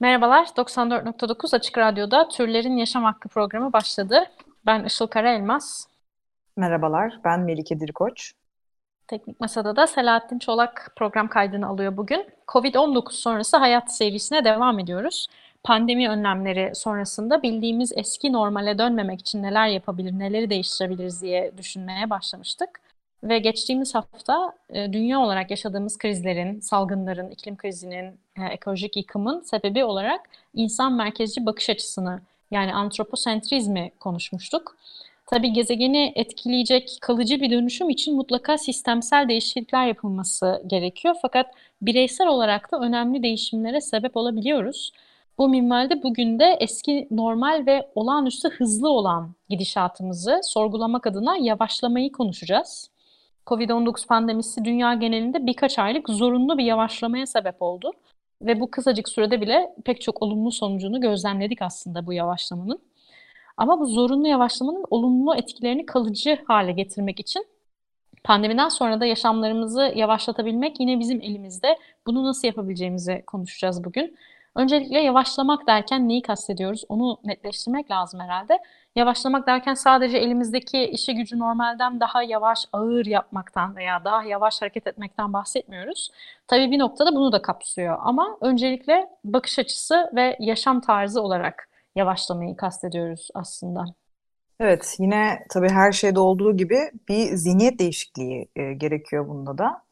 Merhabalar, 94.9 Açık Radyo'da Türlerin Yaşam Hakkı programı başladı. Ben Işıl Karaelmaz. Merhabalar, ben Melike Dirikoç. Teknik Masa'da da Selahattin Çolak program kaydını alıyor bugün. Covid-19 sonrası hayat serisine devam ediyoruz. Pandemi önlemleri sonrasında bildiğimiz eski normale dönmemek için neler yapabilir, neleri değiştirebiliriz diye düşünmeye başlamıştık. Ve geçtiğimiz hafta e, dünya olarak yaşadığımız krizlerin, salgınların, iklim krizinin, e, ekolojik yıkımın sebebi olarak insan merkezci bakış açısını yani antroposentrizmi konuşmuştuk. Tabii gezegeni etkileyecek kalıcı bir dönüşüm için mutlaka sistemsel değişiklikler yapılması gerekiyor. Fakat bireysel olarak da önemli değişimlere sebep olabiliyoruz. Bu minvalde bugün de eski normal ve olağanüstü hızlı olan gidişatımızı sorgulamak adına yavaşlamayı konuşacağız. Covid-19 pandemisi dünya genelinde birkaç aylık zorunlu bir yavaşlamaya sebep oldu. Ve bu kısacık sürede bile pek çok olumlu sonucunu gözlemledik aslında bu yavaşlamanın. Ama bu zorunlu yavaşlamanın olumlu etkilerini kalıcı hale getirmek için pandemiden sonra da yaşamlarımızı yavaşlatabilmek yine bizim elimizde. Bunu nasıl yapabileceğimizi konuşacağız bugün. Öncelikle yavaşlamak derken neyi kastediyoruz? Onu netleştirmek lazım herhalde. Yavaşlamak derken sadece elimizdeki işi gücü normalden daha yavaş, ağır yapmaktan veya daha yavaş hareket etmekten bahsetmiyoruz. Tabii bir noktada bunu da kapsıyor ama öncelikle bakış açısı ve yaşam tarzı olarak yavaşlamayı kastediyoruz aslında. Evet, yine tabii her şeyde olduğu gibi bir zihniyet değişikliği e, gerekiyor bunda da.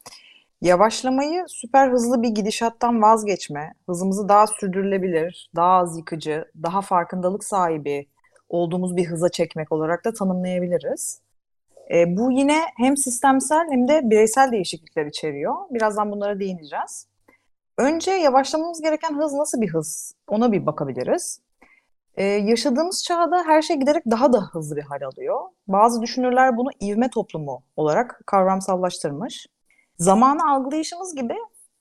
Yavaşlamayı süper hızlı bir gidişattan vazgeçme, hızımızı daha sürdürülebilir, daha az yıkıcı, daha farkındalık sahibi olduğumuz bir hıza çekmek olarak da tanımlayabiliriz. E, bu yine hem sistemsel hem de bireysel değişiklikler içeriyor. Birazdan bunlara değineceğiz. Önce yavaşlamamız gereken hız nasıl bir hız? Ona bir bakabiliriz. Ee, yaşadığımız çağda her şey giderek daha da hızlı bir hal alıyor. Bazı düşünürler bunu ivme toplumu olarak kavramsallaştırmış. Zamanı algılayışımız gibi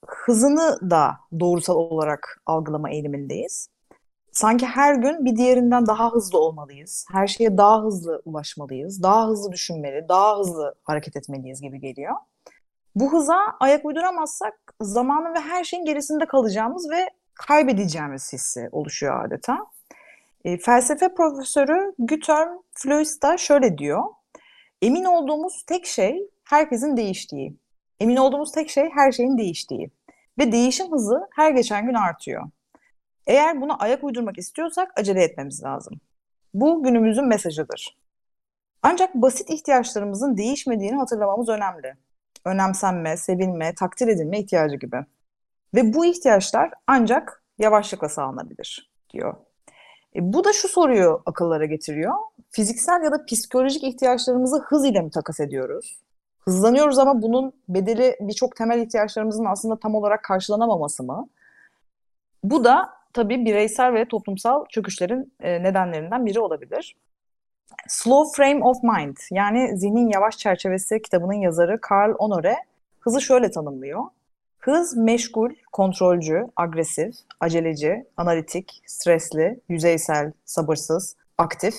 hızını da doğrusal olarak algılama eğilimindeyiz. Sanki her gün bir diğerinden daha hızlı olmalıyız. Her şeye daha hızlı ulaşmalıyız. Daha hızlı düşünmeli, daha hızlı hareket etmeliyiz gibi geliyor. Bu hıza ayak uyduramazsak zamanın ve her şeyin gerisinde kalacağımız ve kaybedeceğimiz hissi oluşuyor adeta. E, felsefe profesörü Güterm Fluis da şöyle diyor. Emin olduğumuz tek şey herkesin değiştiği. Emin olduğumuz tek şey her şeyin değiştiği. Ve değişim hızı her geçen gün artıyor. Eğer buna ayak uydurmak istiyorsak acele etmemiz lazım. Bu günümüzün mesajıdır. Ancak basit ihtiyaçlarımızın değişmediğini hatırlamamız önemli. Önemsenme, sevilme, takdir edilme ihtiyacı gibi. Ve bu ihtiyaçlar ancak yavaşlıkla sağlanabilir diyor. E, bu da şu soruyu akıllara getiriyor. Fiziksel ya da psikolojik ihtiyaçlarımızı hız ile mi takas ediyoruz? Hızlanıyoruz ama bunun bedeli birçok temel ihtiyaçlarımızın aslında tam olarak karşılanamaması mı? Bu da tabii bireysel ve toplumsal çöküşlerin e, nedenlerinden biri olabilir. Slow Frame of Mind yani Zihnin Yavaş Çerçevesi kitabının yazarı Carl Honore hızı şöyle tanımlıyor. Hız meşgul, kontrolcü, agresif, aceleci, analitik, stresli, yüzeysel, sabırsız, aktif,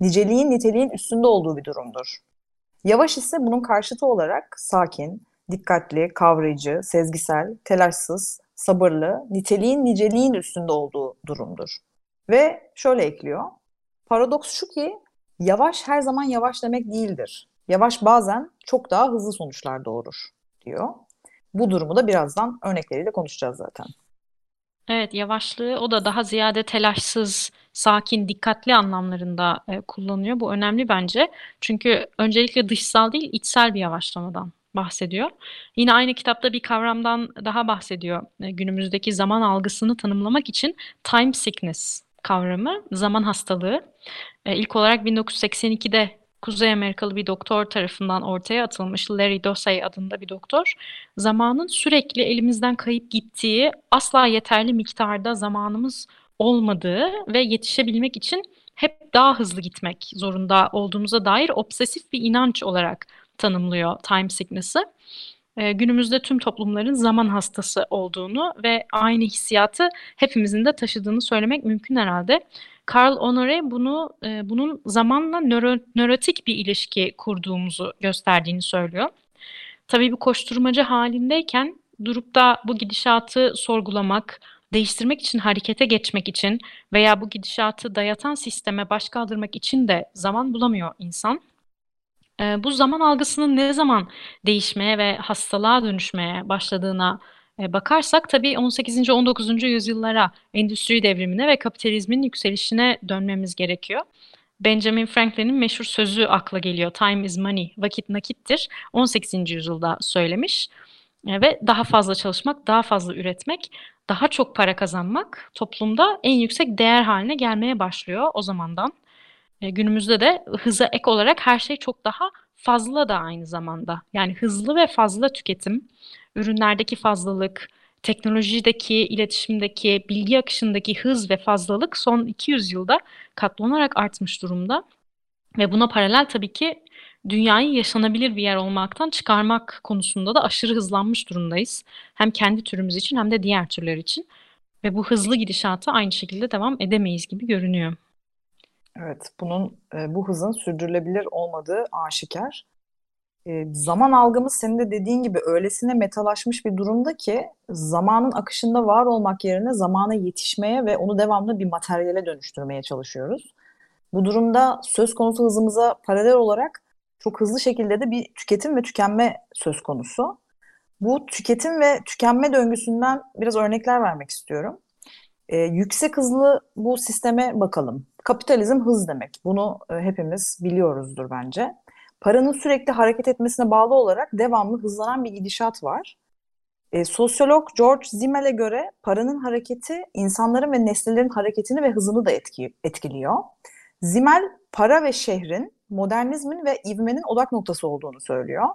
niceliğin niteliğin üstünde olduğu bir durumdur. Yavaş ise bunun karşıtı olarak sakin, dikkatli, kavrayıcı, sezgisel, telaşsız, sabırlı, niteliğin niceliğin üstünde olduğu durumdur. Ve şöyle ekliyor. Paradoks şu ki yavaş her zaman yavaş demek değildir. Yavaş bazen çok daha hızlı sonuçlar doğurur diyor. Bu durumu da birazdan örnekleriyle konuşacağız zaten. Evet, yavaşlığı o da daha ziyade telaşsız, sakin, dikkatli anlamlarında e, kullanıyor. Bu önemli bence. Çünkü öncelikle dışsal değil, içsel bir yavaşlamadan bahsediyor. Yine aynı kitapta bir kavramdan daha bahsediyor. E, günümüzdeki zaman algısını tanımlamak için time sickness kavramı, zaman hastalığı. E, ilk olarak 1982'de Kuzey Amerikalı bir doktor tarafından ortaya atılmış Larry Dossey adında bir doktor. Zamanın sürekli elimizden kayıp gittiği, asla yeterli miktarda zamanımız olmadığı ve yetişebilmek için hep daha hızlı gitmek zorunda olduğumuza dair obsesif bir inanç olarak tanımlıyor time sickness'ı. Ee, günümüzde tüm toplumların zaman hastası olduğunu ve aynı hissiyatı hepimizin de taşıdığını söylemek mümkün herhalde. Karl Honore bunu e, bunun zamanla nöro, nörotik bir ilişki kurduğumuzu gösterdiğini söylüyor. Tabii bu koşturmacı halindeyken durup da bu gidişatı sorgulamak, değiştirmek için, harekete geçmek için veya bu gidişatı dayatan sisteme baş kaldırmak için de zaman bulamıyor insan. E, bu zaman algısının ne zaman değişmeye ve hastalığa dönüşmeye başladığına e, bakarsak tabii 18. 19. yüzyıllara, endüstri devrimine ve kapitalizmin yükselişine dönmemiz gerekiyor. Benjamin Franklin'in meşhur sözü akla geliyor. Time is money, vakit nakittir. 18. yüzyılda söylemiş. E, ve daha fazla çalışmak, daha fazla üretmek, daha çok para kazanmak toplumda en yüksek değer haline gelmeye başlıyor o zamandan. E, günümüzde de hıza ek olarak her şey çok daha fazla da aynı zamanda. Yani hızlı ve fazla tüketim, ürünlerdeki fazlalık, teknolojideki, iletişimdeki, bilgi akışındaki hız ve fazlalık son 200 yılda katlanarak artmış durumda. Ve buna paralel tabii ki dünyayı yaşanabilir bir yer olmaktan çıkarmak konusunda da aşırı hızlanmış durumdayız. Hem kendi türümüz için hem de diğer türler için. Ve bu hızlı gidişata aynı şekilde devam edemeyiz gibi görünüyor. Evet, bunun e, bu hızın sürdürülebilir olmadığı aşikar. E, zaman algımız senin de dediğin gibi öylesine metalaşmış bir durumda ki zamanın akışında var olmak yerine zamana yetişmeye ve onu devamlı bir materyale dönüştürmeye çalışıyoruz. Bu durumda söz konusu hızımıza paralel olarak çok hızlı şekilde de bir tüketim ve tükenme söz konusu. Bu tüketim ve tükenme döngüsünden biraz örnekler vermek istiyorum. Ee, yüksek hızlı bu sisteme bakalım. Kapitalizm hız demek. Bunu e, hepimiz biliyoruzdur bence. Paranın sürekli hareket etmesine bağlı olarak devamlı hızlanan bir gidişat var. E, sosyolog George Zimmel'e göre paranın hareketi insanların ve nesnelerin hareketini ve hızını da etki, etkiliyor. Zimmel para ve şehrin, modernizmin ve ivmenin odak noktası olduğunu söylüyor.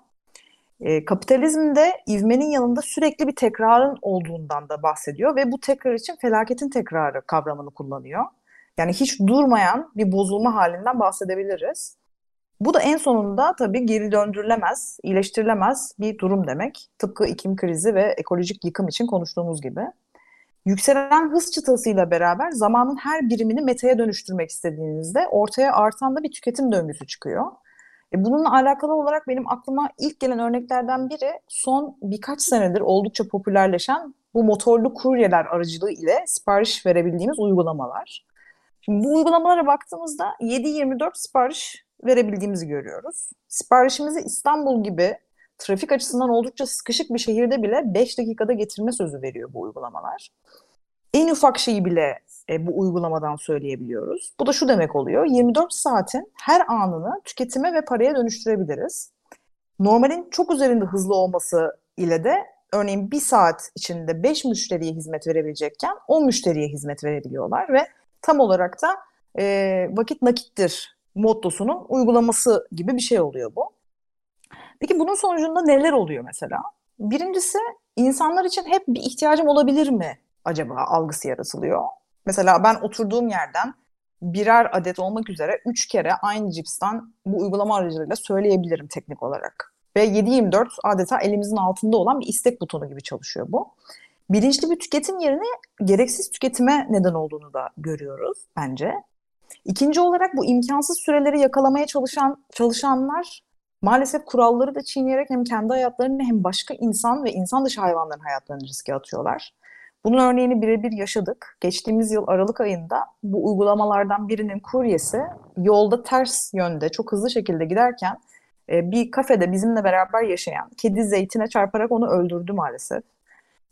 E, kapitalizmde ivmenin yanında sürekli bir tekrarın olduğundan da bahsediyor ve bu tekrar için felaketin tekrarı kavramını kullanıyor. Yani hiç durmayan bir bozulma halinden bahsedebiliriz. Bu da en sonunda tabii geri döndürülemez, iyileştirilemez bir durum demek. Tıpkı iklim krizi ve ekolojik yıkım için konuştuğumuz gibi. Yükselen hız çıtasıyla beraber zamanın her birimini metaya dönüştürmek istediğinizde ortaya artan da bir tüketim döngüsü çıkıyor. E bununla alakalı olarak benim aklıma ilk gelen örneklerden biri son birkaç senedir oldukça popülerleşen bu motorlu kuryeler aracılığı ile sipariş verebildiğimiz uygulamalar. Şimdi bu uygulamalara baktığımızda 7-24 sipariş verebildiğimizi görüyoruz. Siparişimizi İstanbul gibi trafik açısından oldukça sıkışık bir şehirde bile 5 dakikada getirme sözü veriyor bu uygulamalar. En ufak şeyi bile e, bu uygulamadan söyleyebiliyoruz. Bu da şu demek oluyor. 24 saatin her anını tüketime ve paraya dönüştürebiliriz. Normalin çok üzerinde hızlı olması ile de örneğin bir saat içinde 5 müşteriye hizmet verebilecekken 10 müşteriye hizmet verebiliyorlar ve tam olarak da e, vakit nakittir mottosunun uygulaması gibi bir şey oluyor bu. Peki bunun sonucunda neler oluyor mesela? Birincisi insanlar için hep bir ihtiyacım olabilir mi acaba algısı yaratılıyor. Mesela ben oturduğum yerden birer adet olmak üzere üç kere aynı cipsten bu uygulama aracılığıyla söyleyebilirim teknik olarak. Ve 7-24 adeta elimizin altında olan bir istek butonu gibi çalışıyor bu. Bilinçli bir tüketim yerine gereksiz tüketime neden olduğunu da görüyoruz bence. İkinci olarak bu imkansız süreleri yakalamaya çalışan çalışanlar maalesef kuralları da çiğneyerek hem kendi hayatlarını hem başka insan ve insan dışı hayvanların hayatlarını riske atıyorlar. Bunun örneğini birebir yaşadık. Geçtiğimiz yıl Aralık ayında bu uygulamalardan birinin kuryesi yolda ters yönde çok hızlı şekilde giderken e, bir kafede bizimle beraber yaşayan kedi zeytine çarparak onu öldürdü maalesef.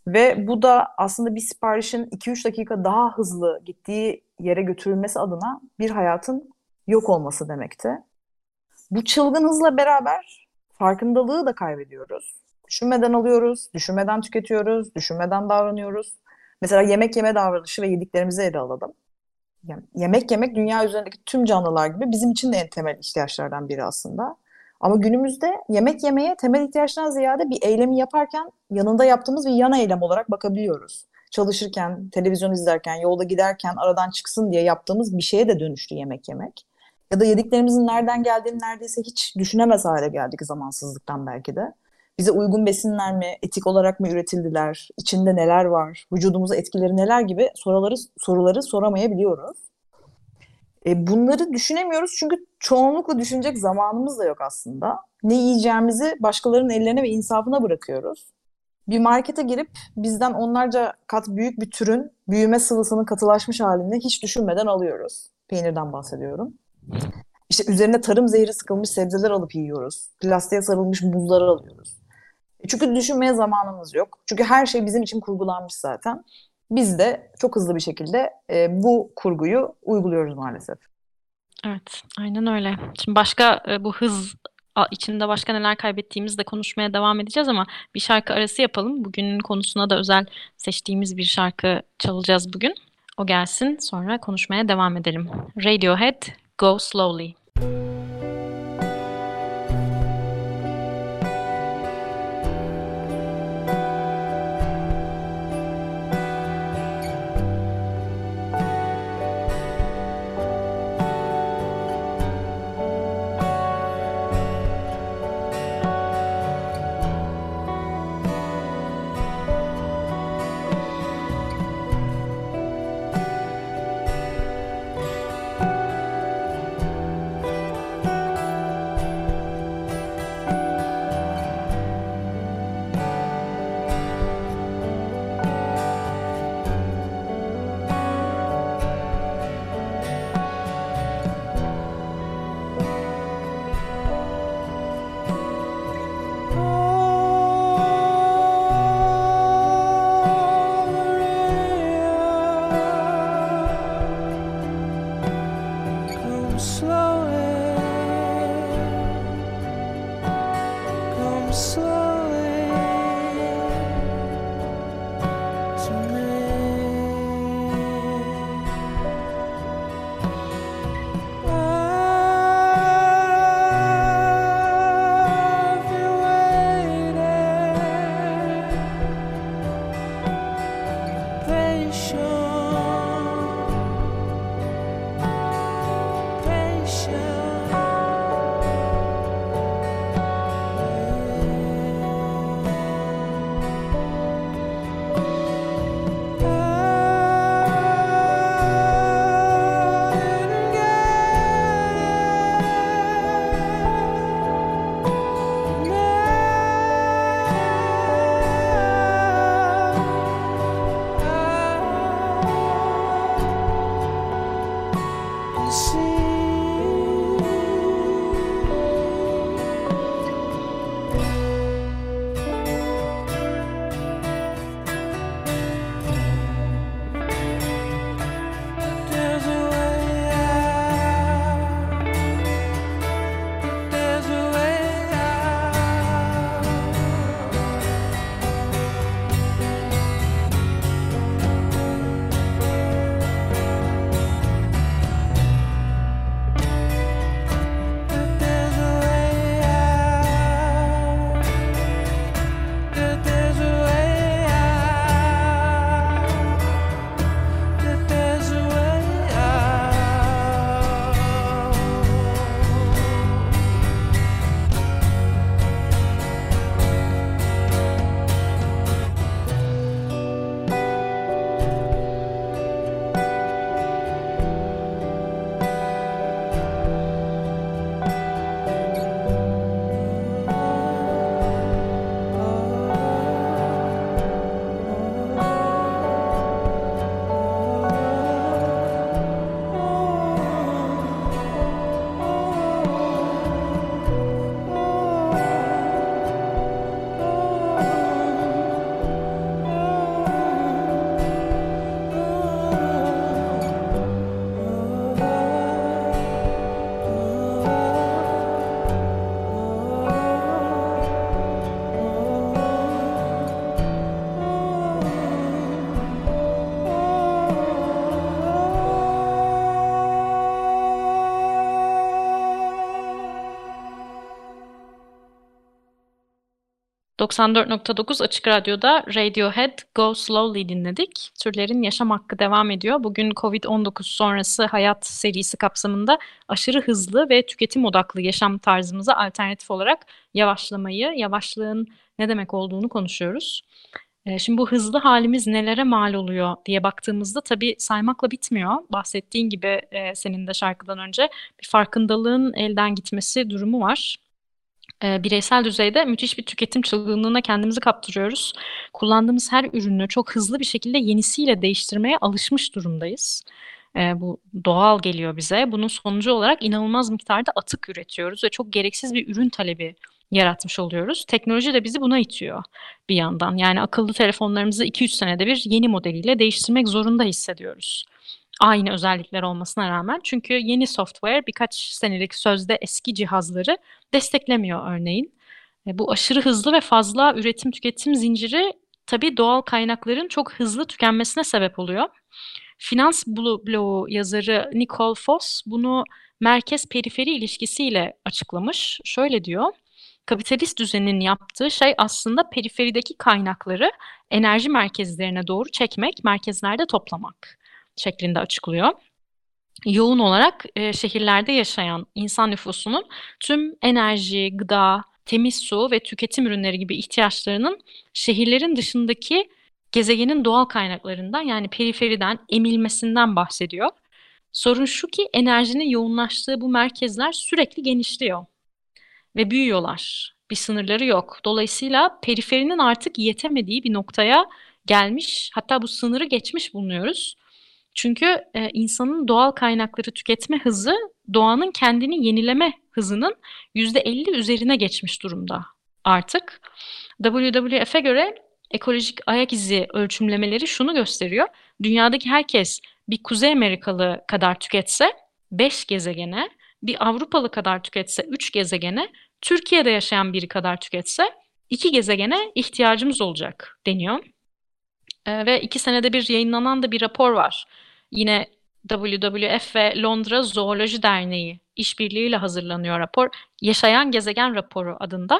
Ve bu da aslında bir siparişin 2-3 dakika daha hızlı gittiği yere götürülmesi adına bir hayatın yok olması demekti. Bu çılgın hızla beraber farkındalığı da kaybediyoruz. Düşünmeden alıyoruz, düşünmeden tüketiyoruz, düşünmeden davranıyoruz. Mesela yemek yeme davranışı ve yediklerimizi ele alalım. Yani yemek yemek dünya üzerindeki tüm canlılar gibi bizim için de en temel ihtiyaçlardan biri aslında. Ama günümüzde yemek yemeye temel ihtiyaçtan ziyade bir eylemi yaparken yanında yaptığımız bir yan eylem olarak bakabiliyoruz. Çalışırken, televizyon izlerken, yolda giderken aradan çıksın diye yaptığımız bir şeye de dönüştü yemek yemek. Ya da yediklerimizin nereden geldiğini neredeyse hiç düşünemez hale geldik zamansızlıktan belki de. Bize uygun besinler mi, etik olarak mı üretildiler, içinde neler var, vücudumuza etkileri neler gibi soruları soruları soramayabiliyoruz. E, bunları düşünemiyoruz çünkü çoğunlukla düşünecek zamanımız da yok aslında. Ne yiyeceğimizi başkalarının ellerine ve insafına bırakıyoruz. Bir markete girip bizden onlarca kat büyük bir türün büyüme sıvısının katılaşmış halini hiç düşünmeden alıyoruz. Peynirden bahsediyorum. İşte üzerine tarım zehri sıkılmış sebzeler alıp yiyoruz. Plastiğe sarılmış buzlar alıyoruz. E, çünkü düşünmeye zamanımız yok. Çünkü her şey bizim için kurgulanmış zaten. Biz de çok hızlı bir şekilde e, bu kurguyu uyguluyoruz maalesef. Evet, aynen öyle. Şimdi başka e, bu hız içinde başka neler kaybettiğimizi de konuşmaya devam edeceğiz ama bir şarkı arası yapalım. Bugünün konusuna da özel seçtiğimiz bir şarkı çalacağız bugün. O gelsin sonra konuşmaya devam edelim. Radiohead, Go Slowly. 94.9 Açık Radyo'da Radiohead Go Slowly dinledik. Türlerin yaşam hakkı devam ediyor. Bugün Covid-19 sonrası hayat serisi kapsamında aşırı hızlı ve tüketim odaklı yaşam tarzımıza alternatif olarak yavaşlamayı, yavaşlığın ne demek olduğunu konuşuyoruz. Ee, şimdi bu hızlı halimiz nelere mal oluyor diye baktığımızda tabii saymakla bitmiyor. Bahsettiğin gibi e, senin de şarkıdan önce bir farkındalığın elden gitmesi durumu var. E, bireysel düzeyde müthiş bir tüketim çılgınlığına kendimizi kaptırıyoruz. Kullandığımız her ürünü çok hızlı bir şekilde yenisiyle değiştirmeye alışmış durumdayız. E, bu doğal geliyor bize. Bunun sonucu olarak inanılmaz miktarda atık üretiyoruz ve çok gereksiz bir ürün talebi yaratmış oluyoruz. Teknoloji de bizi buna itiyor bir yandan. Yani akıllı telefonlarımızı 2-3 senede bir yeni modeliyle değiştirmek zorunda hissediyoruz. Aynı özellikler olmasına rağmen. Çünkü yeni software birkaç senelik sözde eski cihazları desteklemiyor örneğin. E, bu aşırı hızlı ve fazla üretim tüketim zinciri tabii doğal kaynakların çok hızlı tükenmesine sebep oluyor. Finans bloğu yazarı Nicole Foss bunu merkez periferi ilişkisiyle açıklamış. Şöyle diyor kapitalist düzenin yaptığı şey aslında periferideki kaynakları enerji merkezlerine doğru çekmek, merkezlerde toplamak şeklinde açıklıyor. Yoğun olarak e, şehirlerde yaşayan insan nüfusunun tüm enerji, gıda, temiz su ve tüketim ürünleri gibi ihtiyaçlarının şehirlerin dışındaki gezegenin doğal kaynaklarından yani periferiden emilmesinden bahsediyor. Sorun şu ki enerjinin yoğunlaştığı bu merkezler sürekli genişliyor ve büyüyorlar. Bir sınırları yok. Dolayısıyla periferinin artık yetemediği bir noktaya gelmiş, hatta bu sınırı geçmiş bulunuyoruz. Çünkü e, insanın doğal kaynakları tüketme hızı doğanın kendini yenileme hızının %50 üzerine geçmiş durumda artık. WWF'e göre ekolojik ayak izi ölçümlemeleri şunu gösteriyor. Dünyadaki herkes bir Kuzey Amerikalı kadar tüketse 5 gezegene, bir Avrupalı kadar tüketse 3 gezegene, Türkiye'de yaşayan biri kadar tüketse 2 gezegene ihtiyacımız olacak deniyor. E, ve iki senede bir yayınlanan da bir rapor var. Yine WWF ve Londra Zooloji Derneği işbirliğiyle hazırlanıyor rapor. Yaşayan Gezegen raporu adında.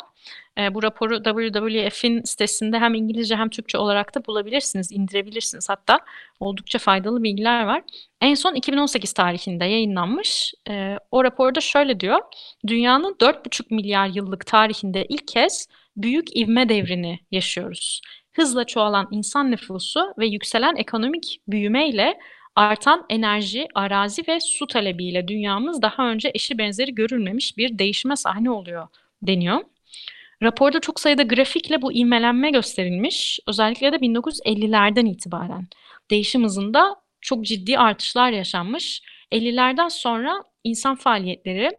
E, bu raporu WWF'in sitesinde hem İngilizce hem Türkçe olarak da bulabilirsiniz, indirebilirsiniz. Hatta oldukça faydalı bilgiler var. En son 2018 tarihinde yayınlanmış. E, o raporda şöyle diyor. Dünyanın 4,5 milyar yıllık tarihinde ilk kez büyük ivme devrini yaşıyoruz. Hızla çoğalan insan nüfusu ve yükselen ekonomik büyümeyle Artan enerji, arazi ve su talebiyle dünyamız daha önce eşi benzeri görülmemiş bir değişime sahne oluyor deniyor. Raporda çok sayıda grafikle bu ivmelenme gösterilmiş. Özellikle de 1950'lerden itibaren. Değişim hızında çok ciddi artışlar yaşanmış. 50'lerden sonra insan faaliyetleri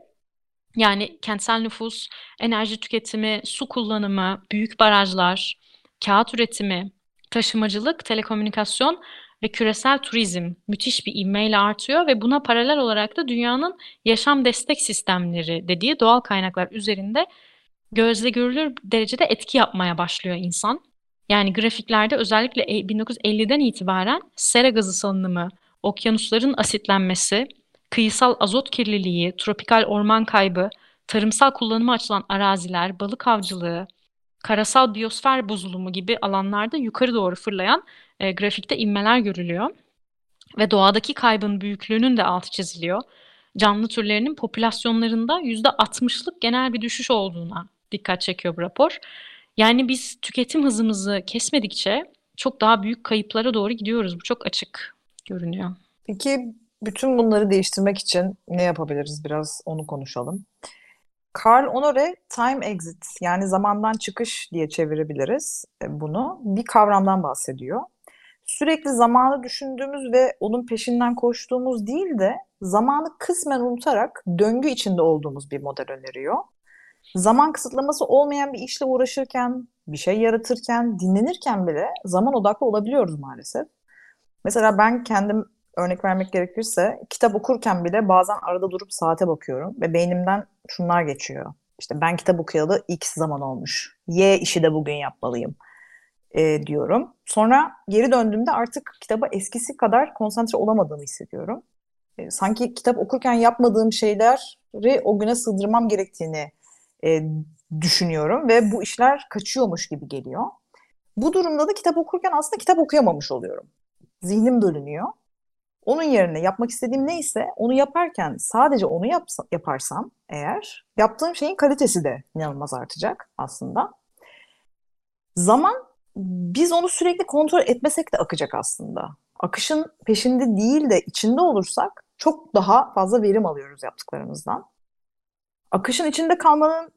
yani kentsel nüfus, enerji tüketimi, su kullanımı, büyük barajlar, kağıt üretimi, taşımacılık, telekomünikasyon ve küresel turizm müthiş bir ivmeyle artıyor ve buna paralel olarak da dünyanın yaşam destek sistemleri dediği doğal kaynaklar üzerinde gözle görülür derecede etki yapmaya başlıyor insan. Yani grafiklerde özellikle 1950'den e, itibaren sera gazı salınımı, okyanusların asitlenmesi, kıyısal azot kirliliği, tropikal orman kaybı, tarımsal kullanıma açılan araziler, balık avcılığı, karasal biyosfer bozulumu gibi alanlarda yukarı doğru fırlayan e, grafikte inmeler görülüyor. Ve doğadaki kaybın büyüklüğünün de altı çiziliyor. Canlı türlerinin popülasyonlarında %60'lık genel bir düşüş olduğuna dikkat çekiyor bu rapor. Yani biz tüketim hızımızı kesmedikçe çok daha büyük kayıplara doğru gidiyoruz. Bu çok açık görünüyor. Peki bütün bunları değiştirmek için ne yapabiliriz? Biraz onu konuşalım. Karl Honore time exit yani zamandan çıkış diye çevirebiliriz e, bunu. Bir kavramdan bahsediyor. Sürekli zamanı düşündüğümüz ve onun peşinden koştuğumuz değil de zamanı kısmen unutarak döngü içinde olduğumuz bir model öneriyor. Zaman kısıtlaması olmayan bir işle uğraşırken, bir şey yaratırken, dinlenirken bile zaman odaklı olabiliyoruz maalesef. Mesela ben kendim örnek vermek gerekirse kitap okurken bile bazen arada durup saate bakıyorum ve beynimden şunlar geçiyor. İşte ben kitap okuyalı x zaman olmuş. Y işi de bugün yapmalıyım e, diyorum. Sonra geri döndüğümde artık kitaba eskisi kadar konsantre olamadığımı hissediyorum. E, sanki kitap okurken yapmadığım şeyleri o güne sığdırmam gerektiğini e, düşünüyorum ve bu işler kaçıyormuş gibi geliyor. Bu durumda da kitap okurken aslında kitap okuyamamış oluyorum. Zihnim bölünüyor. Onun yerine yapmak istediğim neyse onu yaparken sadece onu yapsa, yaparsam eğer yaptığım şeyin kalitesi de inanılmaz artacak aslında. Zaman biz onu sürekli kontrol etmesek de akacak aslında. Akışın peşinde değil de içinde olursak çok daha fazla verim alıyoruz yaptıklarımızdan. Akışın içinde kalmanın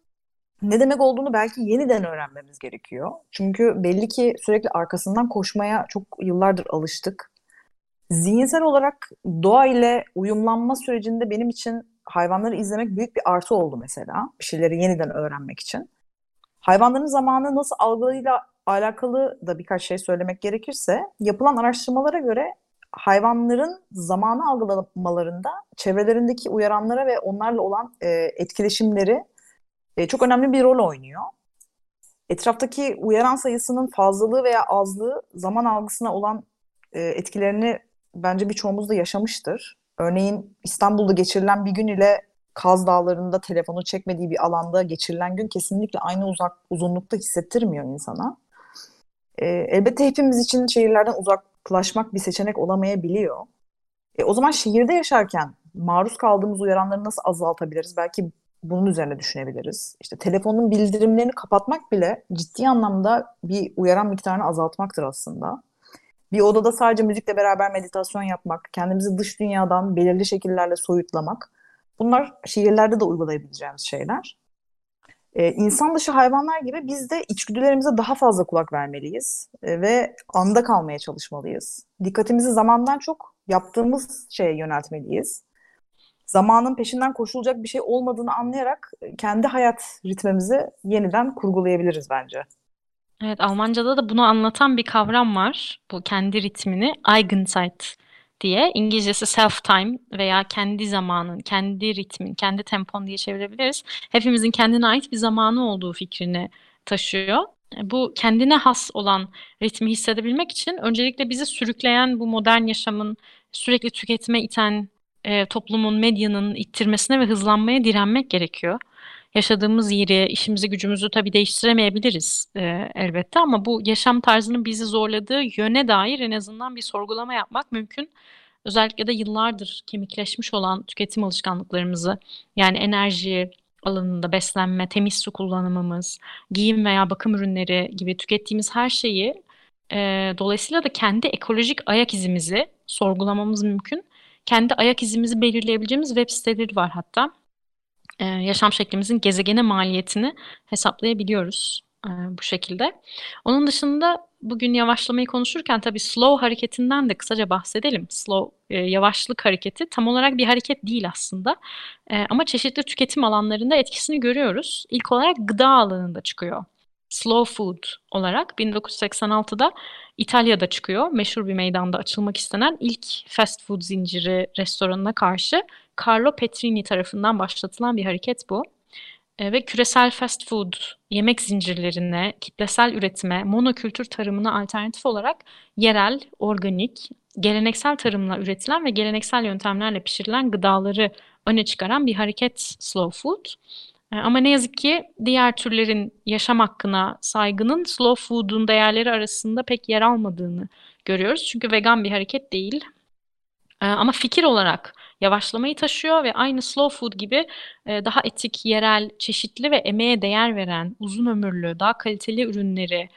ne demek olduğunu belki yeniden öğrenmemiz gerekiyor. Çünkü belli ki sürekli arkasından koşmaya çok yıllardır alıştık. Zihinsel olarak doğa ile uyumlanma sürecinde benim için hayvanları izlemek büyük bir artı oldu mesela. Bir şeyleri yeniden öğrenmek için. Hayvanların zamanı nasıl algılayla alakalı da birkaç şey söylemek gerekirse, yapılan araştırmalara göre hayvanların zamanı algılamalarında çevrelerindeki uyaranlara ve onlarla olan e, etkileşimleri e, çok önemli bir rol oynuyor. Etraftaki uyaran sayısının fazlalığı veya azlığı zaman algısına olan e, etkilerini bence birçoğumuz da yaşamıştır. Örneğin İstanbul'da geçirilen bir gün ile Kaz Dağları'nda telefonu çekmediği bir alanda geçirilen gün kesinlikle aynı uzak uzunlukta hissettirmiyor insana. E, elbette hepimiz için şehirlerden uzaklaşmak bir seçenek olamayabiliyor. E, o zaman şehirde yaşarken maruz kaldığımız uyaranları nasıl azaltabiliriz? Belki bunun üzerine düşünebiliriz. İşte telefonun bildirimlerini kapatmak bile ciddi anlamda bir uyaran miktarını azaltmaktır aslında. Bir odada sadece müzikle beraber meditasyon yapmak, kendimizi dış dünyadan belirli şekillerle soyutlamak. Bunlar şehirlerde de uygulayabileceğimiz şeyler. Ee, insan dışı hayvanlar gibi biz de içgüdülerimize daha fazla kulak vermeliyiz ee, ve anda kalmaya çalışmalıyız. Dikkatimizi zamandan çok yaptığımız şeye yöneltmeliyiz. Zamanın peşinden koşulacak bir şey olmadığını anlayarak kendi hayat ritmimizi yeniden kurgulayabiliriz bence. Evet, Almanca'da da bunu anlatan bir kavram var. Bu kendi ritmini Eigenzeit diye. İngilizcesi self time veya kendi zamanın, kendi ritmin, kendi tempon diye çevirebiliriz. Hepimizin kendine ait bir zamanı olduğu fikrini taşıyor. Bu kendine has olan ritmi hissedebilmek için öncelikle bizi sürükleyen bu modern yaşamın sürekli tüketme iten e, toplumun, medyanın ittirmesine ve hızlanmaya direnmek gerekiyor yaşadığımız yeri, işimizi, gücümüzü tabii değiştiremeyebiliriz e, elbette ama bu yaşam tarzının bizi zorladığı yöne dair en azından bir sorgulama yapmak mümkün. Özellikle de yıllardır kemikleşmiş olan tüketim alışkanlıklarımızı yani enerji alanında beslenme, temiz su kullanımımız, giyim veya bakım ürünleri gibi tükettiğimiz her şeyi e, dolayısıyla da kendi ekolojik ayak izimizi sorgulamamız mümkün. Kendi ayak izimizi belirleyebileceğimiz web siteleri var hatta e, yaşam şeklimizin gezegene maliyetini hesaplayabiliyoruz e, bu şekilde. Onun dışında bugün yavaşlamayı konuşurken tabii slow hareketinden de kısaca bahsedelim. Slow e, yavaşlık hareketi tam olarak bir hareket değil aslında. E, ama çeşitli tüketim alanlarında etkisini görüyoruz. İlk olarak gıda alanında çıkıyor. Slow food olarak 1986'da İtalya'da çıkıyor. Meşhur bir meydanda açılmak istenen ilk fast food zinciri restoranına karşı Carlo Petrini tarafından başlatılan bir hareket bu. E, ve küresel fast food yemek zincirlerine, kitlesel üretime, monokültür tarımına alternatif olarak yerel, organik, geleneksel tarımla üretilen ve geleneksel yöntemlerle pişirilen gıdaları öne çıkaran bir hareket slow food. E, ama ne yazık ki diğer türlerin yaşam hakkına saygının slow food'un değerleri arasında pek yer almadığını görüyoruz. Çünkü vegan bir hareket değil. Ama fikir olarak yavaşlamayı taşıyor ve aynı slow food gibi daha etik, yerel, çeşitli ve emeğe değer veren, uzun ömürlü, daha kaliteli ürünleri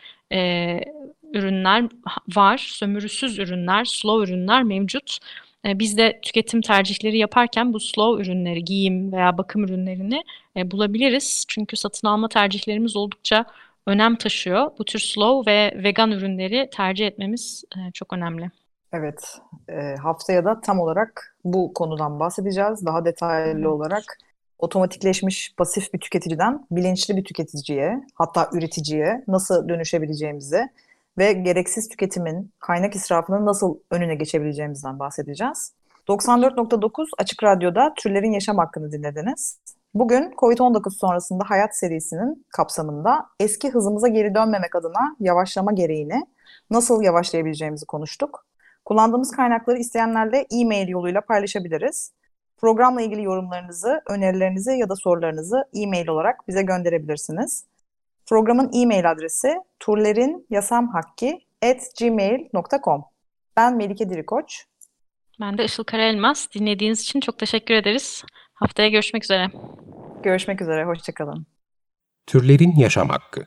ürünler var. Sömürüsüz ürünler, slow ürünler mevcut. Biz de tüketim tercihleri yaparken bu slow ürünleri, giyim veya bakım ürünlerini bulabiliriz. Çünkü satın alma tercihlerimiz oldukça önem taşıyor. Bu tür slow ve vegan ürünleri tercih etmemiz çok önemli. Evet, e, haftaya da tam olarak bu konudan bahsedeceğiz. Daha detaylı olarak otomatikleşmiş pasif bir tüketiciden bilinçli bir tüketiciye, hatta üreticiye nasıl dönüşebileceğimizi ve gereksiz tüketimin, kaynak israfının nasıl önüne geçebileceğimizden bahsedeceğiz. 94.9 Açık Radyo'da Türlerin Yaşam Hakkını dinlediniz. Bugün COVID-19 sonrasında hayat serisinin kapsamında eski hızımıza geri dönmemek adına yavaşlama gereğini nasıl yavaşlayabileceğimizi konuştuk. Kullandığımız kaynakları isteyenlerle e-mail yoluyla paylaşabiliriz. Programla ilgili yorumlarınızı, önerilerinizi ya da sorularınızı e-mail olarak bize gönderebilirsiniz. Programın e-mail adresi turlerinyasamhakki@gmail.com. Ben Melike Dirikoç. Ben de Işıl Karaelmaz. Dinlediğiniz için çok teşekkür ederiz. Haftaya görüşmek üzere. Görüşmek üzere, hoşçakalın. Türlerin Yaşam Hakkı